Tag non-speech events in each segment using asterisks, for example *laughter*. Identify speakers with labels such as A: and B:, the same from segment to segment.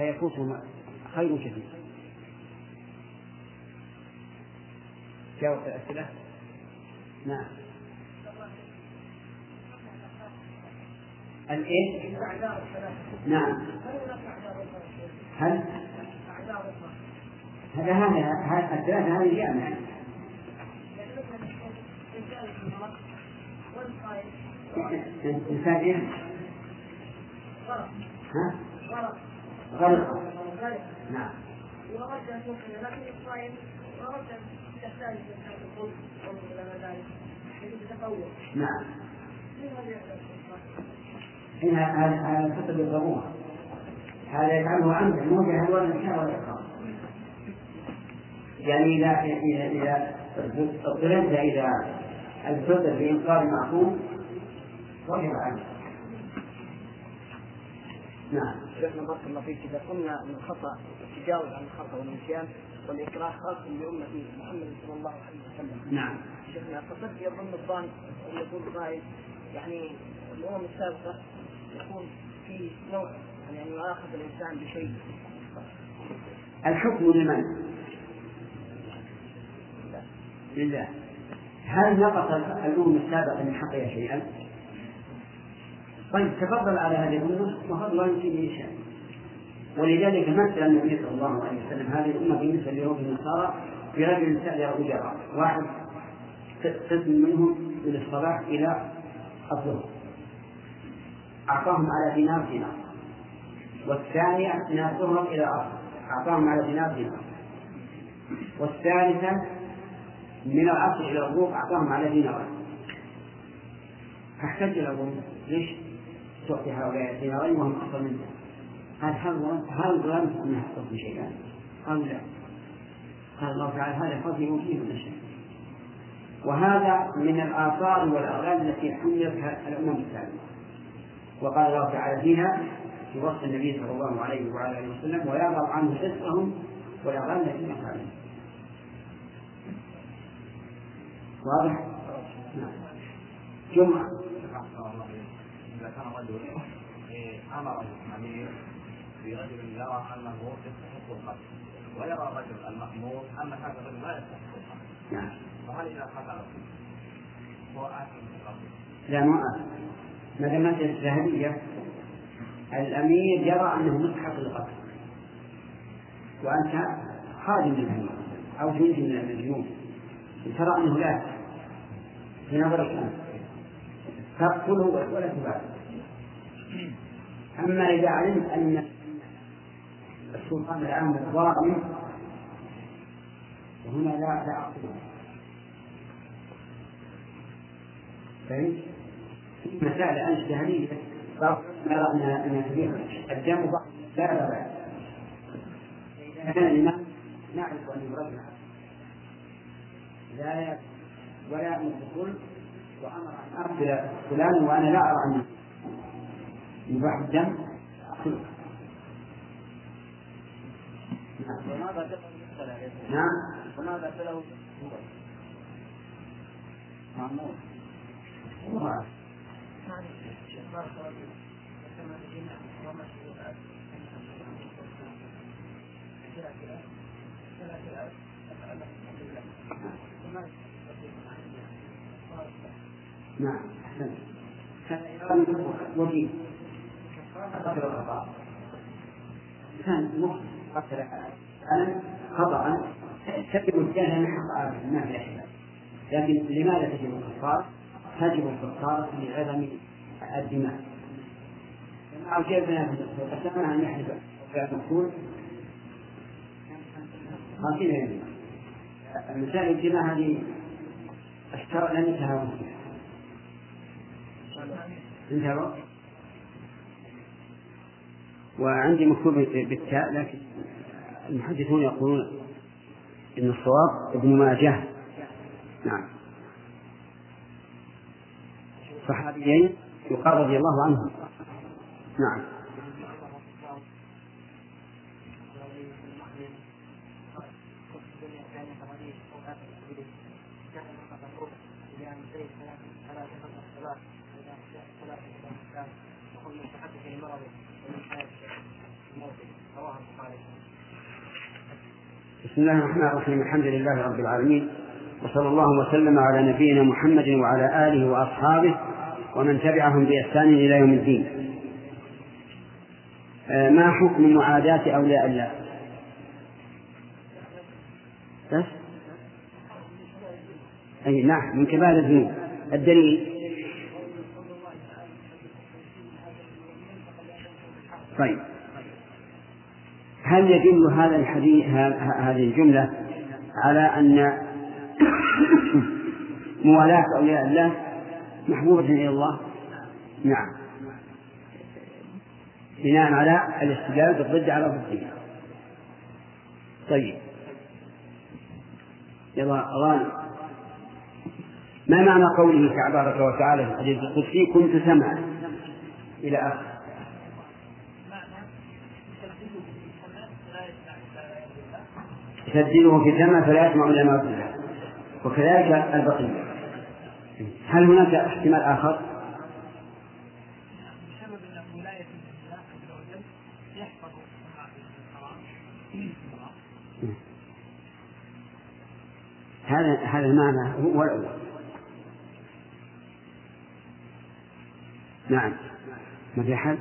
A: فيفوتهم خير كثير جاوب الأسئلة نعم الإيه؟ نعم هل هذا هذا الثلاثة هذه جامعة إنسان إيه؟ ها؟ غرق نعم. ورد أن يؤمن لكن الصائم ورد وما ذلك نعم. هنا هذا الفطر بالضرورة هذا يفعله عمدا مو جهل ولا انكار ولا إقرار. يعني اذا اذا اضطررت إلى الفطر بانكار معقول وجب عنه
B: نعم شيخنا بارك الله فيك إذا قلنا ان الخطا التجاوز عن الخطأ والنسيان والإكراه خاص بأمة محمد صلى الله عليه وسلم.
A: نعم.
B: شيخنا فقد يظن الظان أن يقول قائل يعني الأمم السابقة يكون في نوع يعني أن يؤاخذ الإنسان بشيء.
A: الحكم لمن؟ لله. هل نقص الأمم السابقة من حقها شيئا؟ طيب تفضل على هذه الأمة وهذا لا يمكن شيء. ولذلك مثل النبي صلى الله عليه وسلم هذه الأمة بالنسبة ليهود النصارى برجل سأل أجراء واحد قسم منهم من الصباح إلى الظهر. أعطاهم على دينار دينار. والثاني من الظهر إلى العصر. أعطاهم على دينار دينار. والثالثة من العصر إلى الغروب أعطاهم على دينار. فاحتج الأبو ليش؟ تعطي هؤلاء الدينارين وهم أفضل منه. هل هل لا أنها تصل شيئا؟ قالوا لا. قال الله تعالى هذا فضل يؤتيه من شيء وهذا من الآثار والأغلال التي حملت الأمم السابقة وقال الله تعالى فيها في وصف النبي صلى الله عليه وعلى آله وسلم ويضع عنه حسهم والأغلال التي عليها واضح؟ نعم. جمعة.
C: كان رجل أمر الأمير برجل يرى أنه يستحق القتل ويرى الرجل المأمور أن هذا الرجل لا يستحق القتل. نعم. فهل إذا قتله هو اثم بالقتل؟
A: لا ما اثم ما دام الشهادية الأمير يرى أنه مستحق للقتل وأنت خادم للأمير أو جندي من الجنود. ترى أنه لا. في نظرك أنت تقتله ولا تبالي أما إذا علمت أن السلطان العام ظالم وهنا لا لا أقصد. فهمت؟ في مسائل بعض يرى أنها أنها كبيرة الدم بعض لا بأس إذا كان الإمام نعرف أنه رجل لا ولا يدخل وأمر أن أقتل فلان وأنا لا أرى أنه يباح الدم نعم.
B: وماذا له
A: معمول نعم أحسنت وجيه. قتل الخطأ كان قتل أنا خطأ تجب الجهل من حق ما في أحد لكن لماذا تجب الكفار؟ تجب الكفار لعظم الدماء. أو جئنا قسمنا أن يحلف المقتول خمسين يمين مسائل الدماء هذه الشرع لم ينتهى انتهى وعندي مكتوب بالتاء لكن المحدثون يقولون إن الصواب ابن ماجه. نعم. صحابيين يقال رضي الله عنهم. نعم. بسم الله الرحمن الرحيم الحمد لله رب العالمين وصلى الله وسلم على نبينا محمد وعلى آله وأصحابه ومن تبعهم بإحسان إلى يوم الدين. آه، ما حكم معاداة أولياء الله؟ بس؟ أي نعم من كبار الذنوب. الدليل؟ طيب. هل يدل هذا الحديث هذه الجملة على أن *coughs* موالاة أولياء الله محبوبة إلى الله؟ نعم. بناء على الاستدلال بالضد على ضده طيب. يلا غانم ما معنى قوله تبارك وتعالى في الحديث القدسي؟ كنت سمعا. إلى آخر يسدده في الجنة فلا يسمع إلا ما قيل وكذلك البقية هل هناك احتمال آخر؟ هذا هذا المعنى هو الأول نعم ما في أحد؟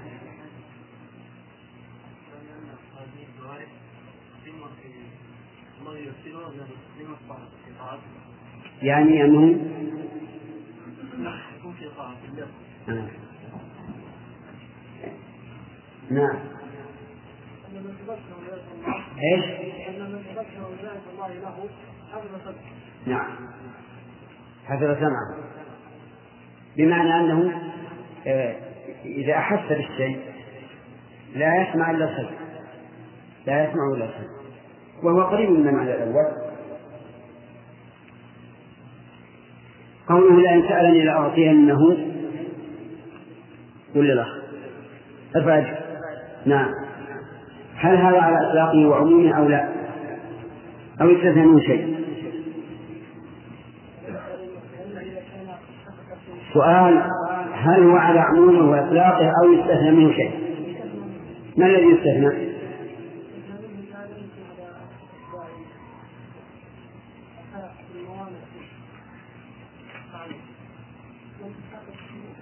A: يعني أنه آه. نعم إيش؟ ان من تذكر ولايه الله له حفظ نعم حفظ سمعه بمعنى أنه آه، إذا أحس بالشيء لا يسمع إلا صدق لا يسمع إلا صدق وهو قريب من المعنى الأول قوله لئن سألني لأعطينه ولا لا؟ الفاجر نعم هل هذا على إطلاقه وعمومه أو لا؟ أو يستثنى منه شيء؟ سؤال هل هو على عمومه وإطلاقه أو يستثنى منه شيء؟ ما الذي يستثنى؟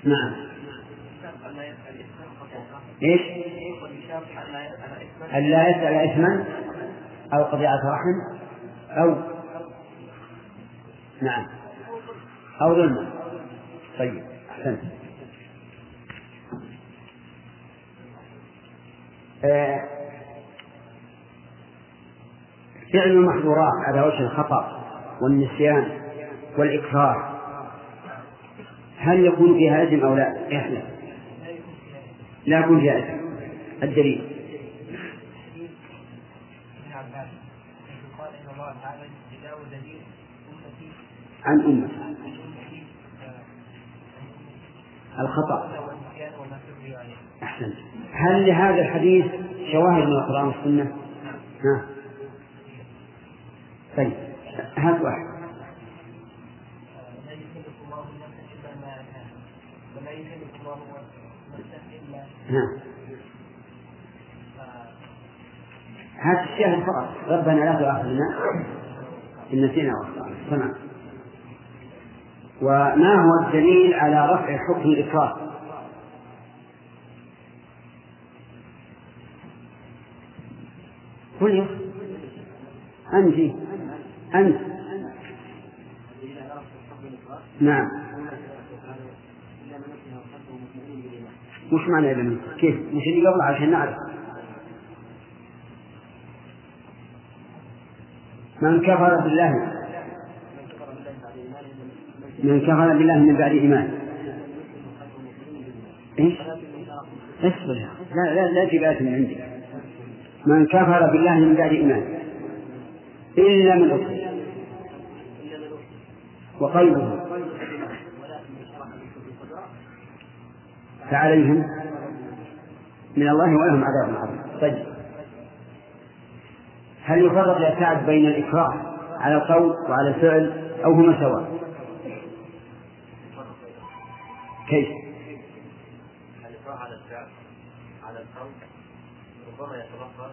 A: نعم. إيش؟ أن لا يسأل إثما؟ أو قطيعة رحم؟ أو؟ نعم. أو ظلما طيب أحسنت. آه، فعل المحظورات على وجه الخطأ والنسيان والإكراه هل يكون فيها إثم أو لا؟ يحلف لا. يكون فيها إثم الدليل. عن أمة. الخطأ. أحسنت. هل لهذا الحديث شواهد من القرآن والسنة؟ ها طيب. هات واحد. نعم. هذا الشاهد فقط. ربنا لا تؤاخذنا إن نسينا وأخطأنا. تمام. وما هو الدليل على رفع حكم الإكراه قل أنت. أنت. نعم. وش معنى إذا كيف؟ مش اللي قبل عشان نعرف. من كفر بالله. من كفر بالله من بعد إيمان. إيش؟ اصبر. لا لا لا تبات من عندي. من كفر بالله من بعد إيمان. إلا من أكره وقلبه. فعليهم من الله ولهم عذاب عظيم. طيب. هل يفرق يا سعد بين الإكراه على القول وعلى الفعل أو هما سواء؟ كيف؟
C: الإكراه على الفعل؟ على القول؟ ربما يتلفظ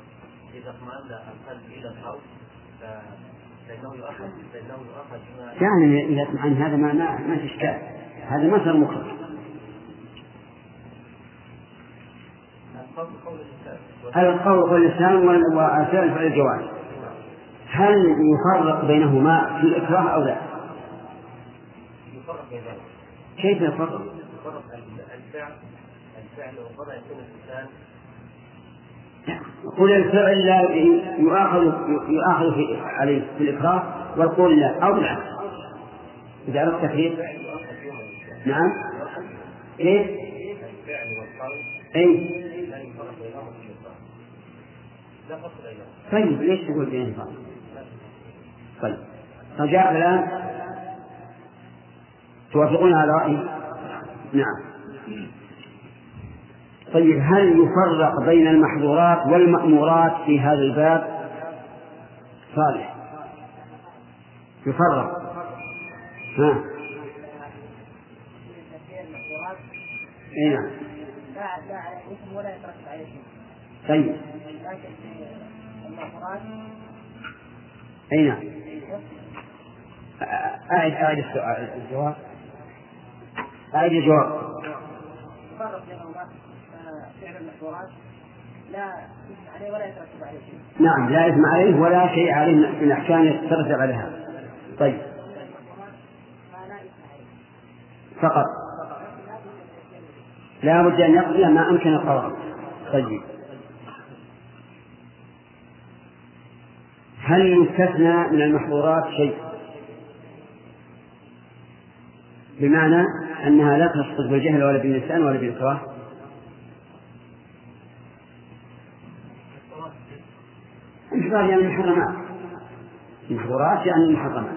C: إذا اطمأن القلب إلى الخوف فإنه يؤخذ فإنه يؤخذ
A: يعني إذا اطمأن هذا ما ما, ما في إشكال. هذا مثل مكره القول قول الإسلام والفعل فعل الجواز هل يفرق بينهما في الإكراه أو لا؟
C: يفرق بينهما
A: كيف يفرق؟
C: يفرق الفعل الفعل وقضى يكون الإنسان
A: قول الفعل لا يؤاخذ يؤاخذ في عليه في الإكراه والقول لا. أو بالعكس إذا أردت تكرير نعم. كيف؟
C: الفعل والقول
A: أي
C: لا يفرق بينهما في الإكراه لا فصل بينهما
A: طيب ليش تقول بينهما؟ طيب رجاء الآن؟ توافقون على رأيي؟ نعم. طيب هل يفرق بين المحظورات والمأمورات في هذا الباب؟ صالح. يفرق. ها؟ اي نعم.
B: لا لا اسم ولا يترتب عليه شيء
A: طيب أي نعم. أعد أعد السؤال الجواب. أعد الجواب.
B: لا اسم عليه ولا يترتب عليه شيء
A: نعم لا إثم عليه ولا شيء عليه من الأحكام يترتب عليها طيب. فقط. لا بد أن يقضي ما أمكن القضاء. طيب. هل يستثنى من المحظورات شيء؟ بمعنى أنها لا تسقط بالجهل ولا باللسان ولا بالإكراه المحظورات يعني المحرمات. المحظورات يعني المحرمات.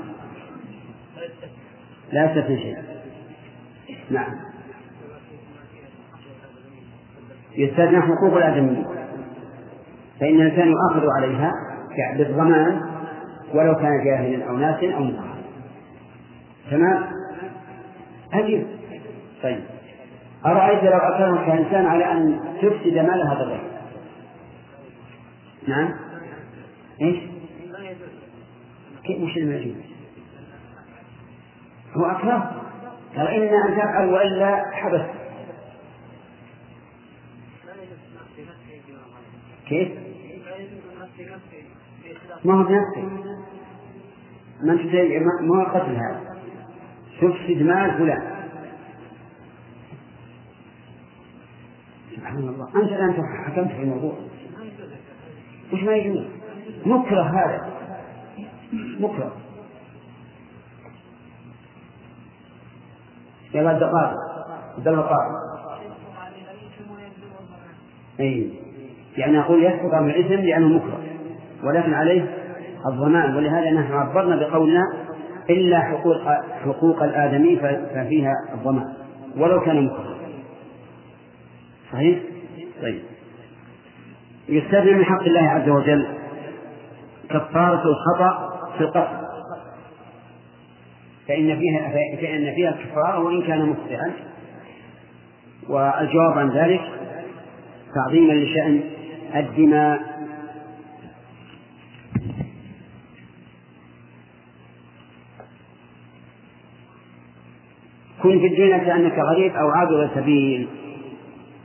A: لا يستثنى شيء. نعم. يستثنى حقوق الآدميين. فإن الإنسان يؤاخذ عليها بالضمان ولو كان جاهلا أو ناسا أو مكرها تمام؟ أجل طيب. أرأيت لو أكرمك إنسان على أن تفسد مال هذا الرجل؟ نعم. إيش؟ كيف؟ مش المجوز؟ هو أكره قال إما أن تفعل وإلا حبس. كيف؟ ما هو بنفسه. ما أنت ما هو قتل هذا. تفسد مال فلان سبحان الله. أنت الآن حكمت في الموضوع. وش ما يجوز؟ مكره هذا. مكره. يا عبد القادر عبد الله اي يعني أقول يسقط من الإثم لأنه مكره. ولكن عليه الضمان ولهذا نحن عبرنا بقولنا إلا حقوق حقوق الآدمي ففيها الضمان ولو كان مكره صحيح؟ طيب. يستثنى من حق الله عز وجل كفارة الخطأ في القتل. فإن فيها فإن فيها كفارة وإن كان مخطئا. والجواب عن ذلك تعظيما لشأن الدماء كن في الدين كأنك غريب أو عابر سبيل.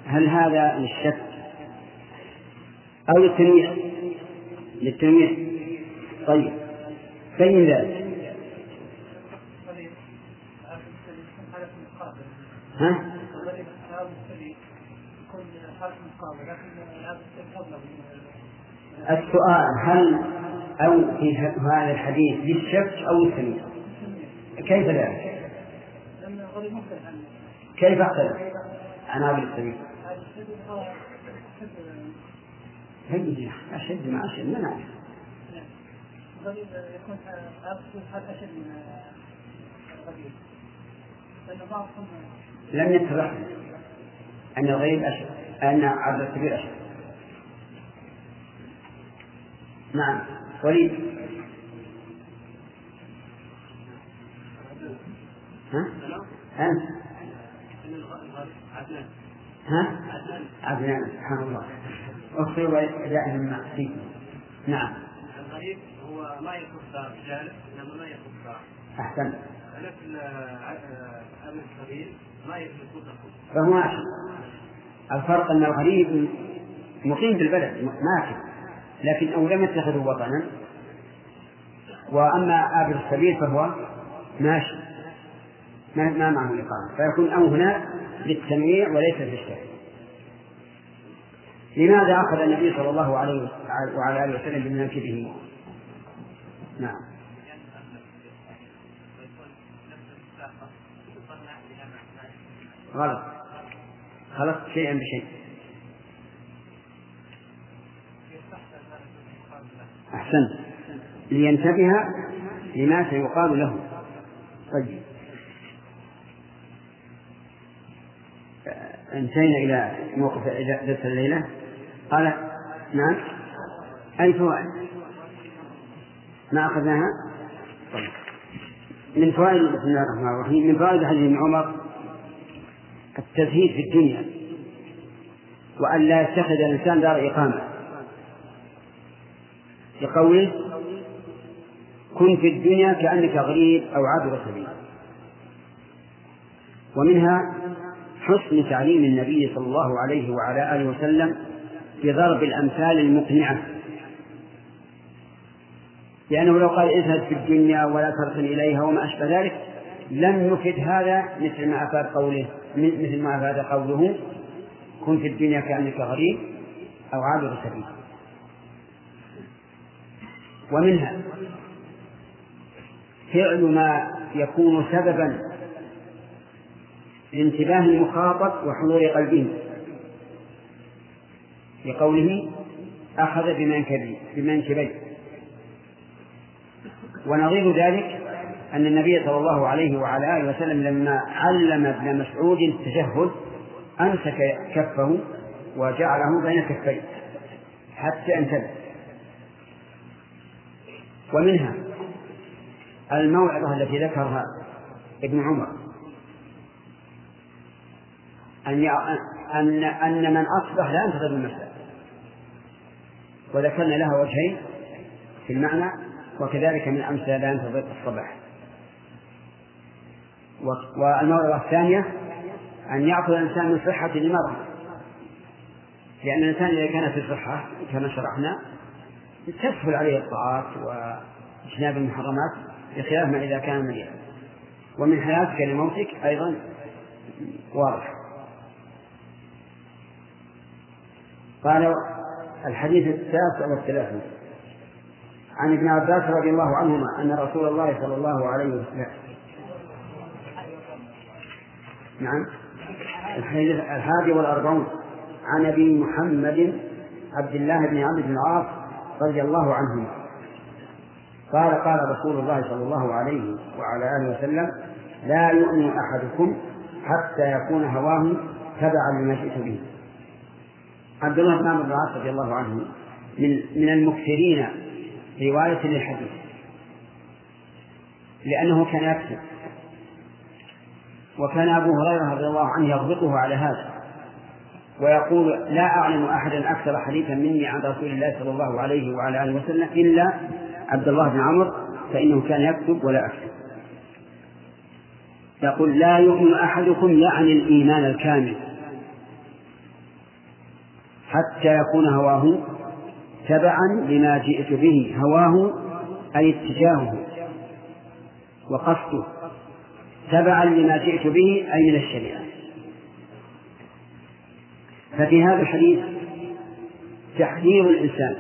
A: هل هذا للشك؟ أو للتنويع؟ للتنويع. طيب. بين ذلك؟ ها؟ السؤال هل أو في هذا الحديث للشك أو للتنويع؟ كيف ذلك؟ كيف اختلف عن هذا السبيل؟ هي أشد ما أشد ما نعرف
B: أشد من الغريب
A: لم يتضح أن الغريب أشد أن عبد الكبير أشد نعم وليد ها؟ أنت ها؟ عدنان سبحان الله. أخطر دائما مع نعم.
C: الغريب هو ما يخص جالس إنما ما يخص
A: أحسن.
C: مثل ابن السبيل ما يخص
A: فهو ماشي الفرق أن الغريب مقيم بالبلد ماكن. لكن أو لم يتخذه وطنا. وأما ابن السبيل فهو ماشي. ما ما معه اقامه فيكون أو هنا للتنويع وليس للشرك لماذا أخذ النبي صلى الله عليه وعلى آله وسلم بمناكبه؟ نعم. غلط. خلط شيئا بشيء. أحسنت. لينتبه لما سيقال له. طيب. انتهينا إلى موقف درس الليلة. قال نعم. أي فوائد ما أخذناها. من فوائد بسم الله الرحمن الرحيم. من فوائد حديث ابن عمر التزهيد في الدنيا وأن لا يتخذ الإنسان دار إقامة. لقوله كن في الدنيا كأنك غريب أو عابر سبيل. ومنها حسن تعليم النبي صلى الله عليه وعلى آله وسلم بضرب الأمثال المقنعة. لأنه لو قال اذهب في الدنيا ولا تركن إليها وما أشبه ذلك لم يفد هذا مثل ما أفاد قوله مثل ما أفاد قوله كن في الدنيا كأنك غريب أو عابر سبيل. ومنها فعل ما يكون سببا لانتباه المخاطب وحضور قلبه. لقوله أخذ بمنكبي بمنكبي. ونظير ذلك أن النبي صلى الله عليه وعلى آله وسلم لما علم ابن مسعود التشهد أمسك كفه وجعله بين كفيه حتى انتبه. ومنها الموعظة التي ذكرها ابن عمر. أن أن أن من أصبح لا ينتظر المساء وذكرنا لها وجهين في المعنى وكذلك من أمثلة لا ينتظر الصباح. والموعظة الثانية أن يأخذ الإنسان من صحة لمرض. لأن الإنسان إذا كان في صحة كما شرحنا تسهل عليه الطاعات واجتناب المحرمات بخلاف ما إذا كان مريضا. ومن حياتك لموتك أيضا واضح. قال الحديث التاسع والثلاثون عن ابن عباس رضي الله عنهما أن رسول الله صلى الله عليه وسلم نعم. الحديث الحادي والأربعون. عن أبي محمد عبد الله بن عمرو بن العاص رضي الله عنهما. قال قال رسول الله صلى الله عليه وعلى آله وسلم لا يؤمن أحدكم حتى يكون هواه تبعا لما جئت به. عبد الله بن عمرو العاص رضي الله عنه من من المكثرين رواية للحديث. لأنه كان يكتب. وكان أبو هريرة رضي الله عنه يضبطه على هذا. ويقول لا أعلم أحدا أكثر حديثا مني عن رسول الله صلى الله عليه وعلى آله وسلم إلا عبد الله بن عمرو فإنه كان يكتب ولا أكتب. يقول لا يؤمن أحدكم يعني الإيمان الكامل. حتى يكون هواه تبعا لما جئت به. هواه أي اتجاهه وقصده. تبعا لما جئت به أي من الشريعة. ففي هذا الحديث تحذير الإنسان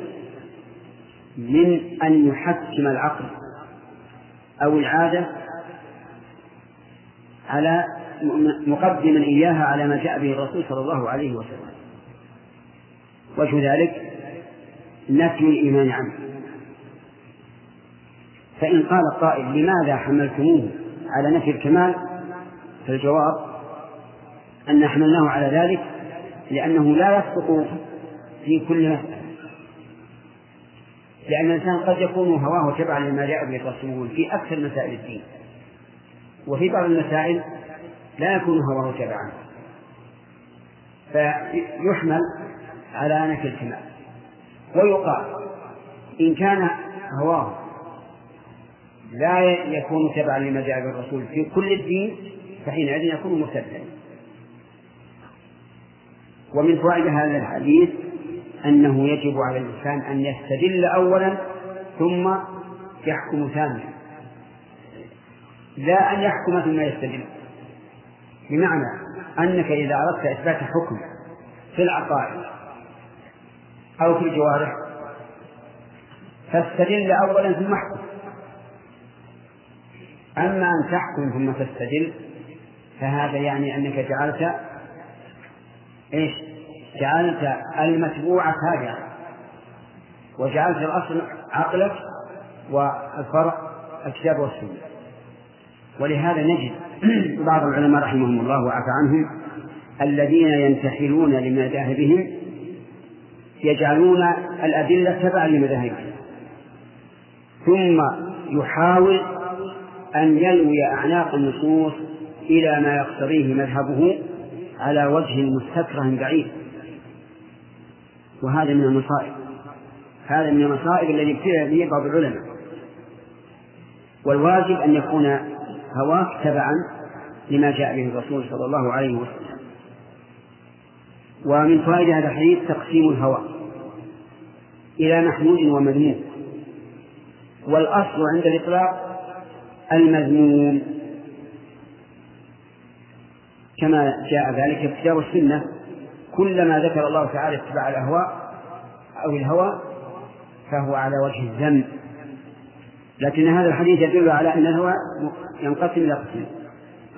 A: من أن يحكم العقل أو العادة على مقدما إياها على ما جاء به الرسول صلى الله عليه وسلم. وجه ذلك نفي الإيمان عنه. فإن قال قائل لماذا حملتموه على نفي الكمال؟ فالجواب أن حملناه على ذلك لأنه لا يصدق في كل مسألة لأن الإنسان قد يكون هواه تبعا لما جاء به الرسول في أكثر مسائل الدين. وفي بعض المسائل لا يكون هواه تبعا. فيحمل على نفي الكمال ويقال إن كان هواه لا يكون تبعا لما جاء بالرسول في كل الدين فحينئذ يكون مرتدا. ومن فوائد هذا الحديث أنه يجب على الإنسان أن يستدل أولا ثم يحكم ثانيا. لا أن يحكم ثم يستدل. بمعنى أنك إذا أردت إثبات حكم في العقائد أو في الجوارح. فاستدل أولا ثم احكم. أما أن تحكم ثم تستدل فهذا يعني أنك جعلت إيش؟ جعلت المتبوع تابعا وجعلت الأصل عقلك والفرع الكتاب والسنة. ولهذا نجد *clears throat* بعض العلماء رحمهم الله وعفى عنهم الذين ينتحلون لمذاهبهم يجعلون الأدلة تبعا لمذاهبهم. ثم يحاول أن يلوي أعناق النصوص إلى ما يقتضيه مذهبه على وجه مستكره بعيد. وهذا من المصائب. هذا من المصائب الذي ابتلى به بعض العلماء. والواجب أن يكون هواك تبعا لما جاء به الرسول صلى الله عليه وسلم. ومن فوائد هذا الحديث تقسيم الهوى إلى محمود ومذموم والأصل عند الإطلاق المذموم. كما جاء ذلك في الكتاب والسنة كلما ذكر الله تعالى اتباع الأهواء أو الهوى فهو على وجه الذم. لكن هذا الحديث يدل على أن الهوى ينقسم إلى قسمين.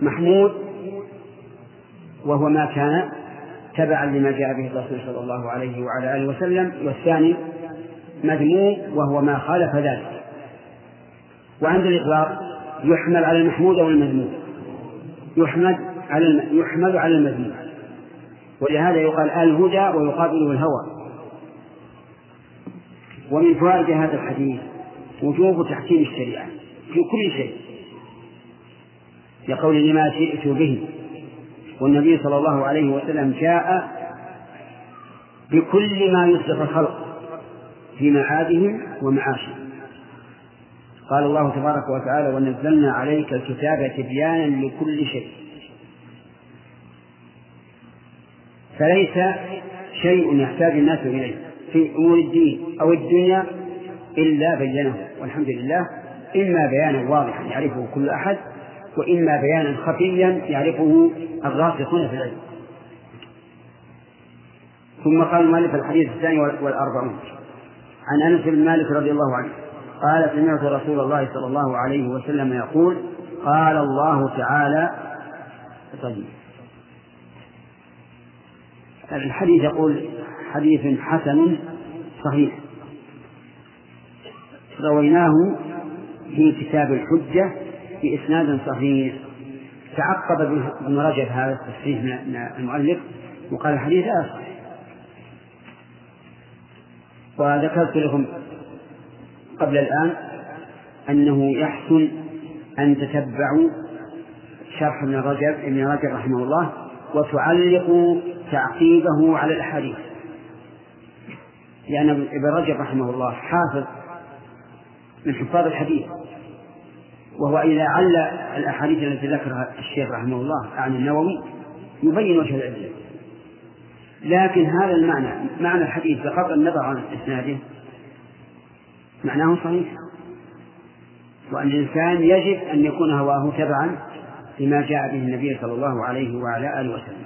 A: محمود وهو ما كان تبعا لما جاء به الرسول صلى الله عليه وعلى آله وسلم. والثاني مذموم وهو ما خالف ذلك. وعند الإطلاق يحمل على المحمود أو المذموم. يحمد على يحمل على المذموم. ولهذا يقال الهدى ويقابله الهوى. ومن فوائد هذا الحديث وجوب تحكيم الشريعة في كل شيء. لقول لما جئت به. والنبي صلى الله عليه وسلم جاء بكل ما يصلح الخلق. في معادهم ومعاشهم قال الله تبارك وتعالى ونزلنا عليك الكتاب تبيانا لكل شيء. فليس شيء يحتاج الناس إليه في أمور الدين أو الدنيا إلا بينه والحمد لله إما بيانا واضحا يعرفه كل أحد وإما بيانا خفيا يعرفه الراسخون في العلم. ثم قال المؤلف الحديث الثاني والأربعون. عن أنس بن مالك رضي الله عنه قال سمعت رسول الله صلى الله عليه وسلم يقول قال الله تعالى طيب. الحديث يقول حديث حسن صحيح. رويناه في كتاب الحجة بإسناد صحيح. تعقب ابن رجب هذا التصحيح من المؤلف وقال الحديث لا وذكرت لكم قبل الآن أنه يحسن أن تتبعوا شرح ابن رجب ابن رجب رحمه الله وتعلقوا تعقيبه على الأحاديث. لأن ابن رجب رحمه الله حافظ من حفاظ الحديث. وهو إذا عل الأحاديث التي ذكرها الشيخ رحمه الله عن النووي يبين وجه العلة لكن هذا المعنى معنى الحديث بغض النظر عن إسناده معناه صحيح. وأن الإنسان يجب أن يكون هواه تبعا لما جاء به النبي صلى الله عليه وعلى آله وسلم.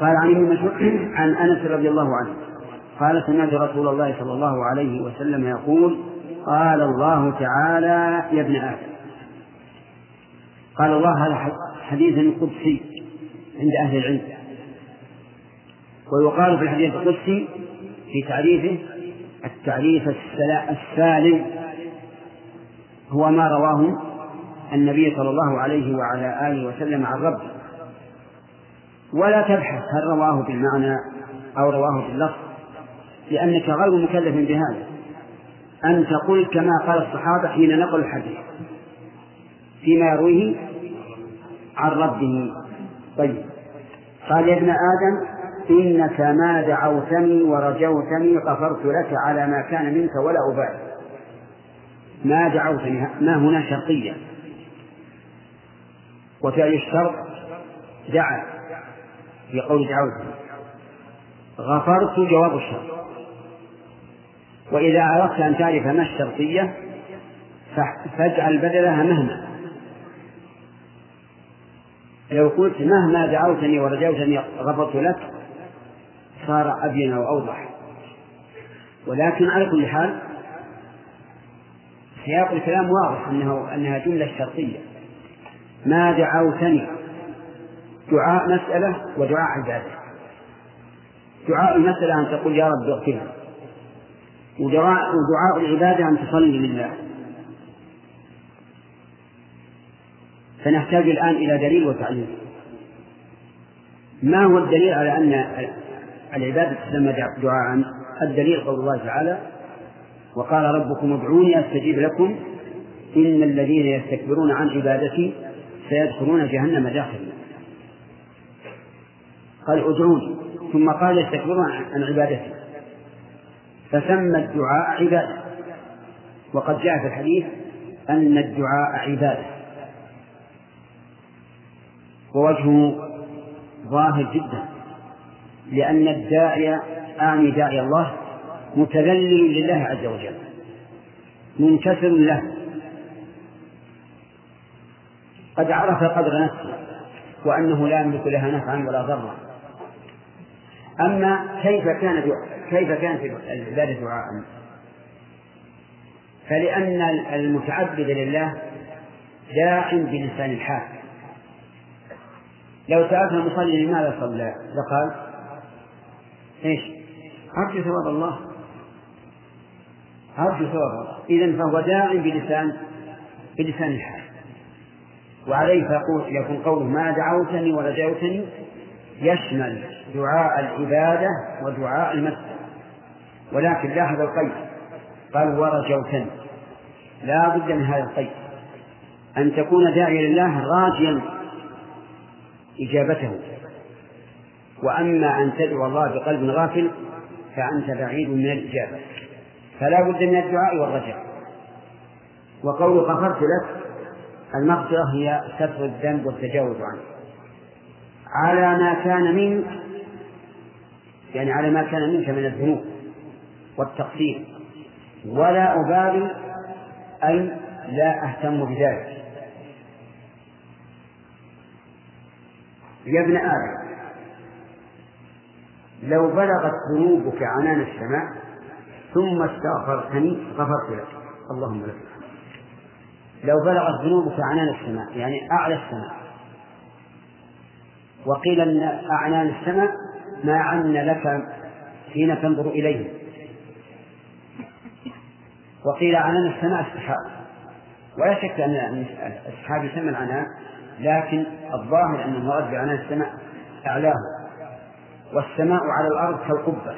A: قال عن ابن مسعود عن أنس رضي الله عنه قال سمعت رسول الله صلى الله عليه وسلم يقول قال الله تعالى يا ابن آدم. قال الله هذا حديث قدسي عند أهل العلم. ويقال في الحديث القدسي في تعريفه التعريف السالم هو ما رواه النبي صلى الله عليه وعلى آله وسلم عن ربه. ولا تبحث هل رواه بالمعنى أو رواه باللفظ لأنك غير مكلف بهذا. أن تقول كما قال الصحابة حين نقل الحديث فيما يرويه عن ربه. طيب قال يا ابن آدم إنك ما دعوتني ورجوتني غفرت لك على ما كان منك ولا أبالي. ما دعوتني. ما هنا شرطية. وفعل الشرط؟ دعا في قول دعوتني. غفرت جواب الشرط. وإذا أردت أن تعرف ما الشرطية فاجعل بدلها مهما. لو قلت مهما دعوتني ورجوتني غفرت لك صار أبين وأوضح ولكن على كل حال سياق الكلام واضح أنه أنها جملة شرطية. ما دعوتني. دعاء مسألة ودعاء عبادة. دعاء المسألة أن تقول يا رب اغفر ودعاء ودعاء العبادة أن تصلي لله. فنحتاج الآن إلى دليل وتعليم ما هو الدليل على أن العبادة تسمى دعاء. الدليل قول الله تعالى وقال ربكم ادعوني أستجيب لكم. إن الذين يستكبرون عن عبادتي سيدخلون جهنم داخلين. قال ادعوني. ثم قال يستكبرون عن عبادتي. فسمى الدعاء عبادة. وقد جاء في الحديث أن الدعاء عبادة. ووجهه ظاهر جدا. لأن الداعي أعني داعي الله متذلل لله عز وجل منكسر له. قد عرف قدر نفسه وأنه لا يملك لها نفعا ولا ضرا. أما كيف كان كيف كانت العبادة دعاء؟ فلأن المتعبد لله داع بلسان الحال لو سألت المصلي لماذا صلى؟ لقال إيش؟ أرجو ثواب الله. أرجو ثواب الله. إذا فهو داع بلسان بلسان الحال. وعليه فيقول يكون قوله ما دعوتني ورجوتني يشمل دعاء العبادة ودعاء المسجد. ولكن لاحظ القيد. قال ورجوتني. لا بد من هذا القيد. أن تكون داعيا لله راجيا إجابته. وأما أن تدعو الله بقلب غافل فأنت بعيد من الإجابة. فلا بد من الدعاء والرجاء. وقول غفرت لك المغفرة هي ستر الذنب والتجاوز عنه. على ما كان منك يعني على ما كان منك من الذنوب والتقصير. ولا أبالي أي لا أهتم بذلك. يا ابن آدم لو بلغت ذنوبك عنان السماء ثم استغفرتني غفرت لك. اللهم لك لو بلغت ذنوبك عنان السماء يعني أعلى السماء. وقيل أن أعنان السماء ما عن لك حين تنظر إليه وقيل عنان السماء السحاب ولا شك أن السحاب يسمى العنان لكن الظاهر أن المراد بعنان السماء أعلاه والسماء على الأرض كالقبة.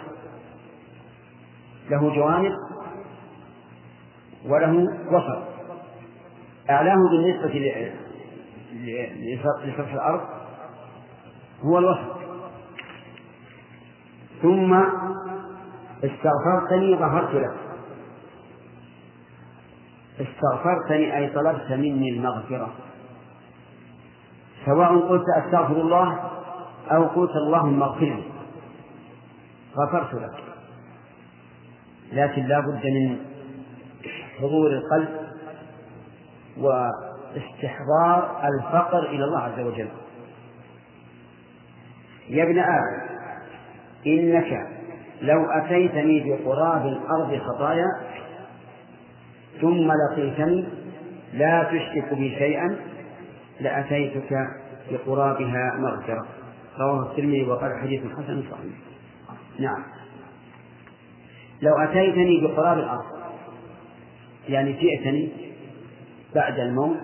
A: له جوانب وله وسط. أعلاه بالنسبة لسطح الأرض هو الوسط. ثم استغفرتني غفرت لك استغفرتني أي طلبت مني المغفرة. سواء قلت أستغفر الله أو قلت اللهم اغفر لي. غفرت لك لكن لا بد من حضور القلب واستحضار الفقر إلى الله عز وجل. يا ابن آدم إنك لو أتيتني بقراب الأرض خطايا ثم لقيتني لا تشرك بي شيئا لأتيتك بقرابها مغفرة. رواه الترمذي وقال حديث حسن صحيح. نعم. لو أتيتني بقراب الأرض يعني جئتني بعد الموت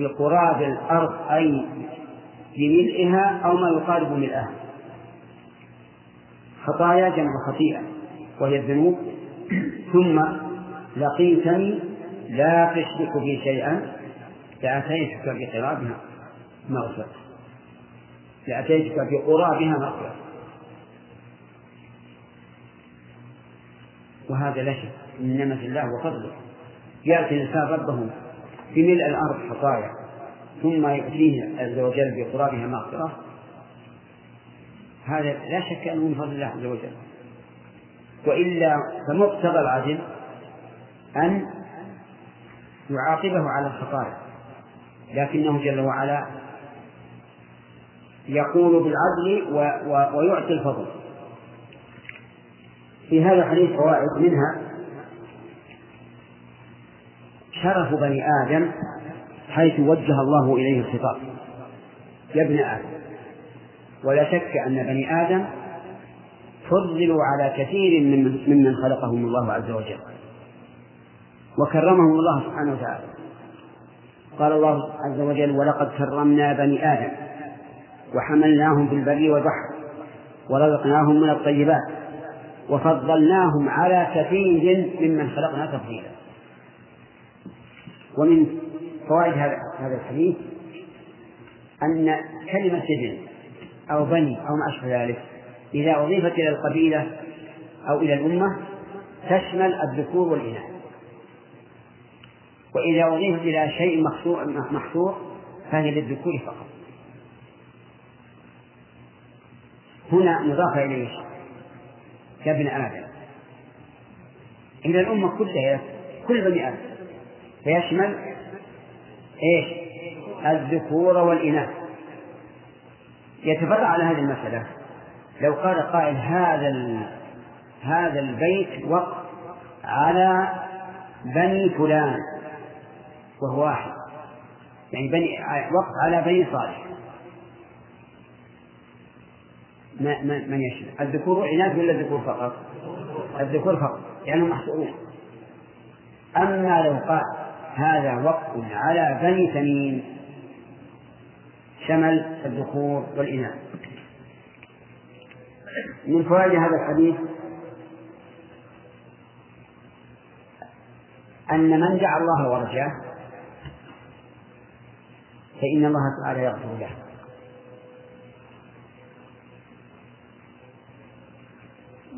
A: بقراب الأرض أي بملئها أو ما يقارب ملئها. خطايا جمع خطيئة وهي الذنوب. ثم لقيتني لا تشرك بي شيئا لأتيتك بقرابها مغفرة. لأتيتك بقرى بها مغفرة. وهذا لا شك من نعمة الله وفضله. يأتي الإنسان ربه بملء الأرض خطايا ثم يأتيه عز وجل بقرابها مغفرة. هذا لا شك أنه من فضل الله عز وجل. وإلا فمقتضى العدل أن يعاقبه على الخطايا لكنه جل وعلا يقول بالعدل و... و... ويعطي الفضل. في هذا الحديث فوائد منها شرف بني آدم حيث وجه الله إليه الخطاب. يا ابن آدم ولا شك أن بني آدم فضلوا على كثير ممن خلقهم الله عز وجل وكرمهم الله سبحانه وتعالى. قال الله عز وجل ولقد كرمنا بني آدم وحملناهم في البر والبحر ورزقناهم من الطيبات وفضلناهم على كثير ممن خلقنا تفضيلا. ومن فوائد هذا الحديث أن كلمة سجن أو بني أو ما أشبه ذلك إذا أضيفت إلى القبيلة أو إلى الأمة تشمل الذكور والإناث. وإذا أضيفت إلى شيء محصور فهي للذكور فقط. هنا مضاف إليه كابن آدم. إلى الأمة كلها كل بني آدم فيشمل إيش؟ الذكور والإناث. يتفرع على هذه المسألة. لو قال قائل هذا هذا البيت وقف على بني فلان وهو واحد. يعني بني وقف على بني صالح ما من يشمل الذكور والإناث ولا الذكور فقط؟ الذكور فقط. لأنهم يعني محصورون. أما لو قال هذا وقف على بني تميم شمل الذكور والإناث. من فوائد هذا الحديث أن من دعا الله ورجاه فإن الله تعالى يغفر له.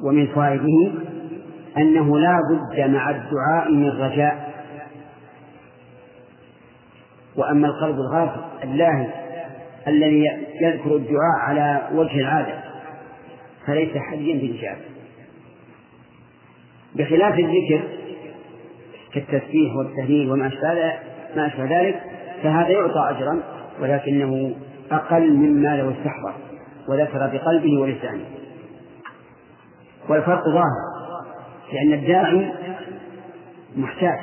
A: ومن فوائده أنه لا بد مع الدعاء من رجاء وأما القلب الغافل اللاهي الذي يذكر الدعاء على وجه العادة فليس حريا بالإجابة بخلاف الذكر كالتسبيح والتهليل وما ما أشبه ذلك فهذا يعطى أجرا ولكنه أقل مما لو استحضر وذكر بقلبه ولسانه. والفرق ظاهر لأن الداعي محتاج.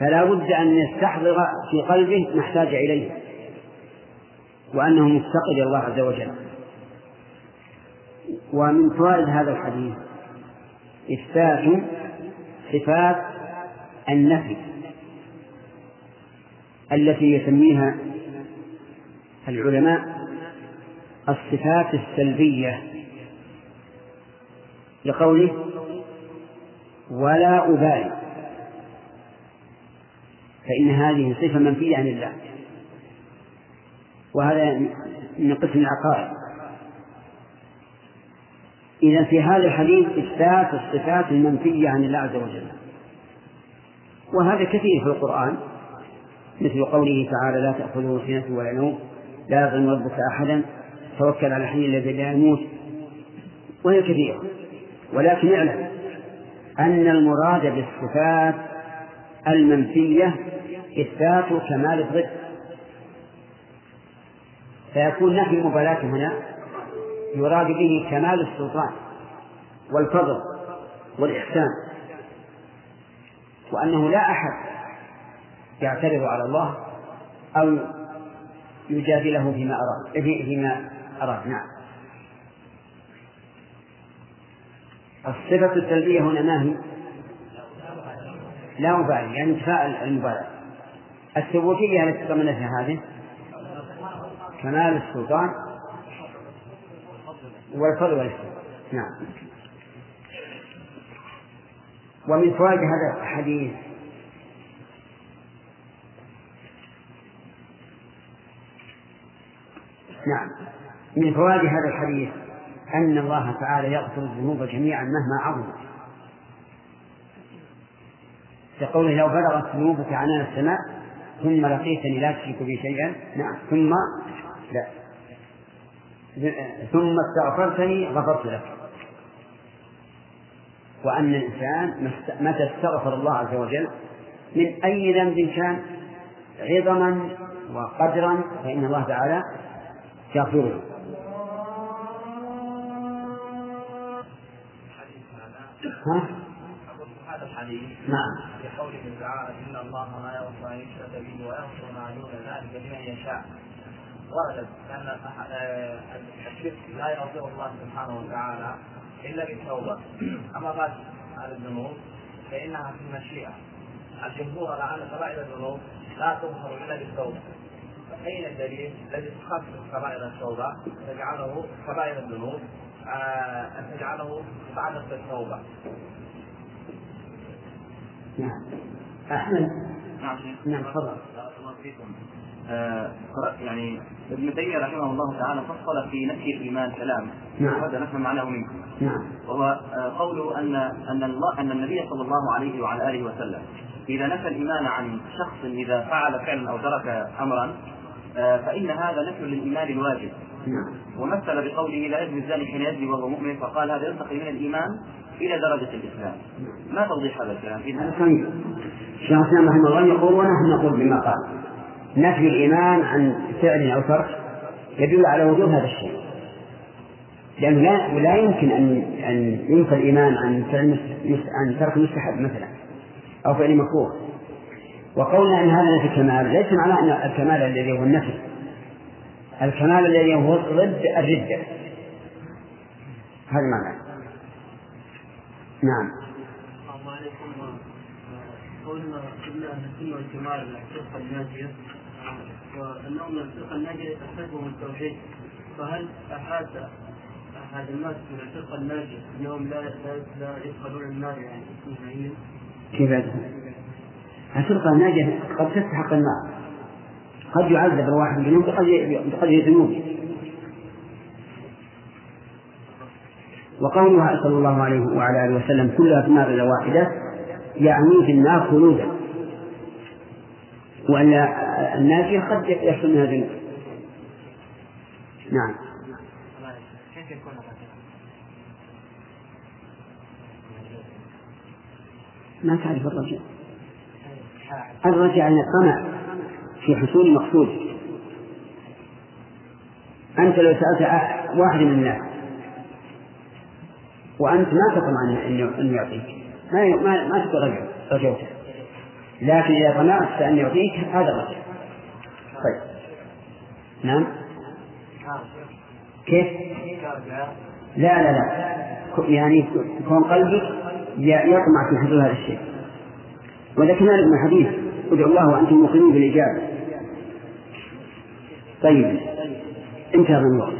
A: فلا بد أن يستحضر في قلبه ما احتاج إليه وأنه مفتقد إلى الله عز وجل. ومن فوائد هذا الحديث إثبات صفات النفي التي يسميها العلماء الصفات السلبية. لقوله ولا أبالي. فإن هذه صفة منفية عن الله. وهذا من قسم العقائد. إذا في هذا الحديث إثبات الصفات المنفية عن الله عز وجل. وهذا كثير في القرآن. مثل قوله تعالى لا تأخذه سنة ولا نوم لا يظلم ربك أحدا توكل على الحي الذي لا يموت. وهي كثيرة. ولكن اعلم أن المراد بالصفات المنفية إثبات كمال الضد. فيكون نفي المبالاة هنا يراد به كمال السلطان والفضل والإحسان وأنه لا أحد يعترض على الله أو يجادله فيما أراد فيما أراد نعم. الصفة السلبية هنا ما هي؟ لا أبالي يعني انتفاء المبالاة الثبوتية التي تضمنتها هذه؟ كمال السلطان والفضل والإحسان. نعم. ومن فوائد هذا الحديث نعم. من فوائد هذا الحديث أن الله تعالى يغفر الذنوب جميعا مهما عظمت. كقوله لو بلغت ذنوبك عنان السماء ثم لقيتني لا تشرك بي شيئا نعم ثم لا. ثم استغفرتني غفرت لك. وأن الإنسان متى استغفر الله عز وجل من أي ذنب كان عظما وقدرا فإن الله تعالى يغفره. ها؟
C: هذا الحديث
A: نعم.
C: في قوله تعالى إن الله لا يغفر أن يشرك به ويغفر ما دون ذلك لمن يشاء. وردت أن الشرك لا يغفر الله سبحانه وتعالى إلا بالتوبة. أما بعد على الذنوب فإنها في المشيئة. الجمهور على ان كبائر الذنوب لا تغفر إلا بالتوبة. فأين الدليل؟ الذي تخفف كبائر التوبة تجعله كبائر الذنوب آه، أن تجعله بعد التوبة.
A: نعم. أحمد؟
D: نعم.
A: نعم تفضل.
D: الله فيكم. آه، يعني ابن تيمية رحمه الله تعالى فصل في نفي الإيمان كلام
A: نعم.
D: وهذا نفهم معناه منكم.
A: نعم.
D: وهو آه، قوله أن أن الله أن النبي صلى الله عليه وعلى آله وسلم إذا نفى الإيمان عن شخص إذا فعل فعلا أو ترك امرا آه، فإن هذا نفي للإيمان الواجب.
A: نعم
D: ومثل بقوله لا يزني الزاني حين يزني وهو مؤمن فقال هذا يرتقي من الإيمان إلى درجة الإسلام. ما توضيح هذا الكلام؟
A: صحيح الشيخ الإسلام رحمه الله يقول ونحن نقول بما قال. نفي الإيمان عن فعل أو ترك يدل على وجود هذا الشيء. لأنه لا ولا يمكن أن أن ينفى الإيمان عن فعل عن ترك مستحب مثلا أو فعل مكروه. وقولنا أن هذا نفي الكمال ليس معناه أن الكمال الذي هو النفي. الكمال الذي هو ضد الردة. هذا معناه نعم.
E: السلام عليكم. قولنا قلنا إن السنة والجماعة الفرقه الناجية وأنهم الفرقه الناجية تحتاجهم التوحيد فهل احاد أحد الناس من الفرقه الناجية انهم لا لا, لا يدخلون النار يعني؟ نهائيا
A: كيف يدخل؟ الفرقة الناجية قد تستحق النار. قد يعذب الواحد قد بقدر ذنوبه وقولها صلى الله عليه وعلى آله وسلم كلها في النار الا واحدة يعني في النار خلودا. وأن الناجية قد يحصل منها ذنوب نعم؟ ما تعرف الرجع الرجع يعني الطمع. في حصول مقصود. أنت لو سألت واحد من الناس وأنت ما تطمع أن يعطيك. ما ما ما تقول رجع رجوته لكن إذا طمعت فأن يعطيك هذا الرجع طيب. نعم. كيف؟ لا لا لا. يعني كون قلبك يطمع في حصول هذا الشيء. وذكرنا لكم الحديث ادعوا الله وأنتم موقنون بالإجابة. طيب. انتهى من الوقت.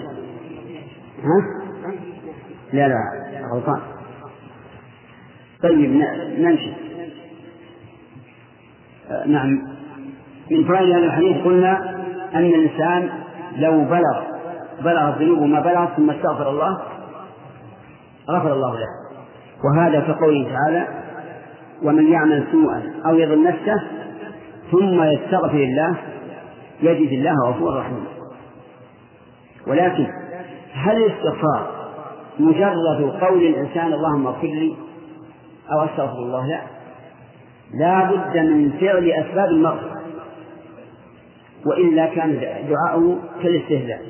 A: ها؟ لا لا غلطان. طيب نمشي. آه، نعم. من فوائد هذا الحديث قلنا أن الإنسان لو بلغ بلغ الذنوب ما بلغ ثم استغفر الله غفر الله له. وهذا كقوله تعالى ومن يعمل سوءا أو يظلم نفسه ثم يستغفر الله يجد الله غفورا رحيما. ولكن هل الاستغفار مجرد قول الإنسان اللهم اغفر لي أو أستغفر الله؟ لا. لا بد من فعل أسباب المغفرة. وإلا كان دعاؤه كالاستهزاء.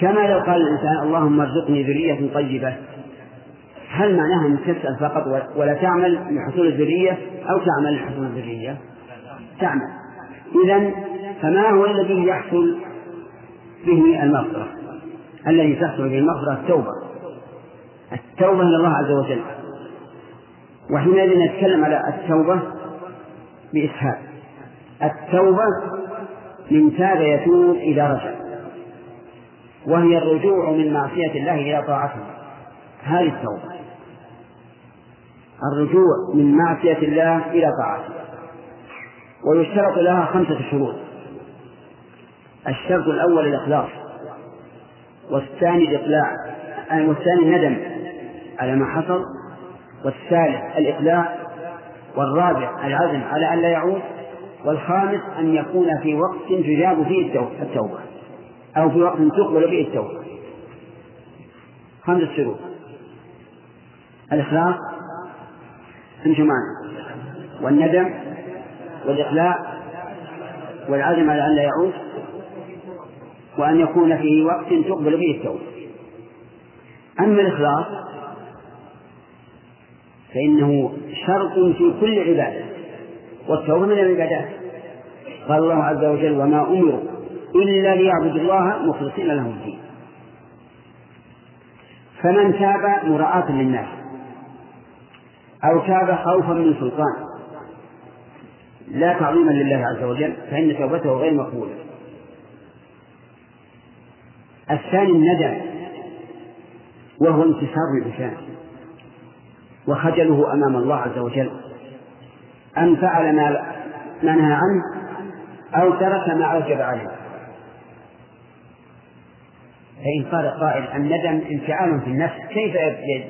A: كما لو قال الإنسان اللهم ارزقني ذرية طيبة. هل معناها أن تسأل فقط ولا تعمل لحصول الذرية أو تعمل لحصول الذرية؟ تعمل. إذا فما هو الذي يحصل به المغفرة؟ الذي تحصل به المغفرة التوبة. التوبة إلى الله عز وجل. وحينئذ نتكلم على التوبة بإسهاب التوبة من تاب يتوب إذا رجع. وهي الرجوع من معصية الله إلى طاعته. هذه التوبة. الرجوع من معصية الله إلى طاعته. ويشترط لها خمسة شروط. الشرط الأول الإخلاص والثاني الإقلاع والثاني الندم على ما حصل والثالث الإقلاع والرابع العزم على أن لا يعود والخامس أن يكون في وقت تجاب فيه التوبة أو في وقت تقبل فيه التوبة. خمسة شروط. الإخلاص امشوا معنا والندم والإقلاع والعزم على أن لا يعود وأن يكون في وقت تقبل فيه التوبة. أما الإخلاص فإنه شرط في كل عبادة والتوبة من العبادات. قال الله عز وجل وما أمروا إلا ليعبدوا الله مخلصين له الدين. فمن تاب مراعاة للناس أو تاب خوفا من سلطان لا تعظيما لله عز وجل فإن توبته غير مقبولة. الثاني الندم وهو انتصار الإنسان وخجله أمام الله عز وجل. أن فعل ما ما نهى عنه أو ترك ما أوجب عليه. فإن قال قائل الندم انفعال في النفس. كيف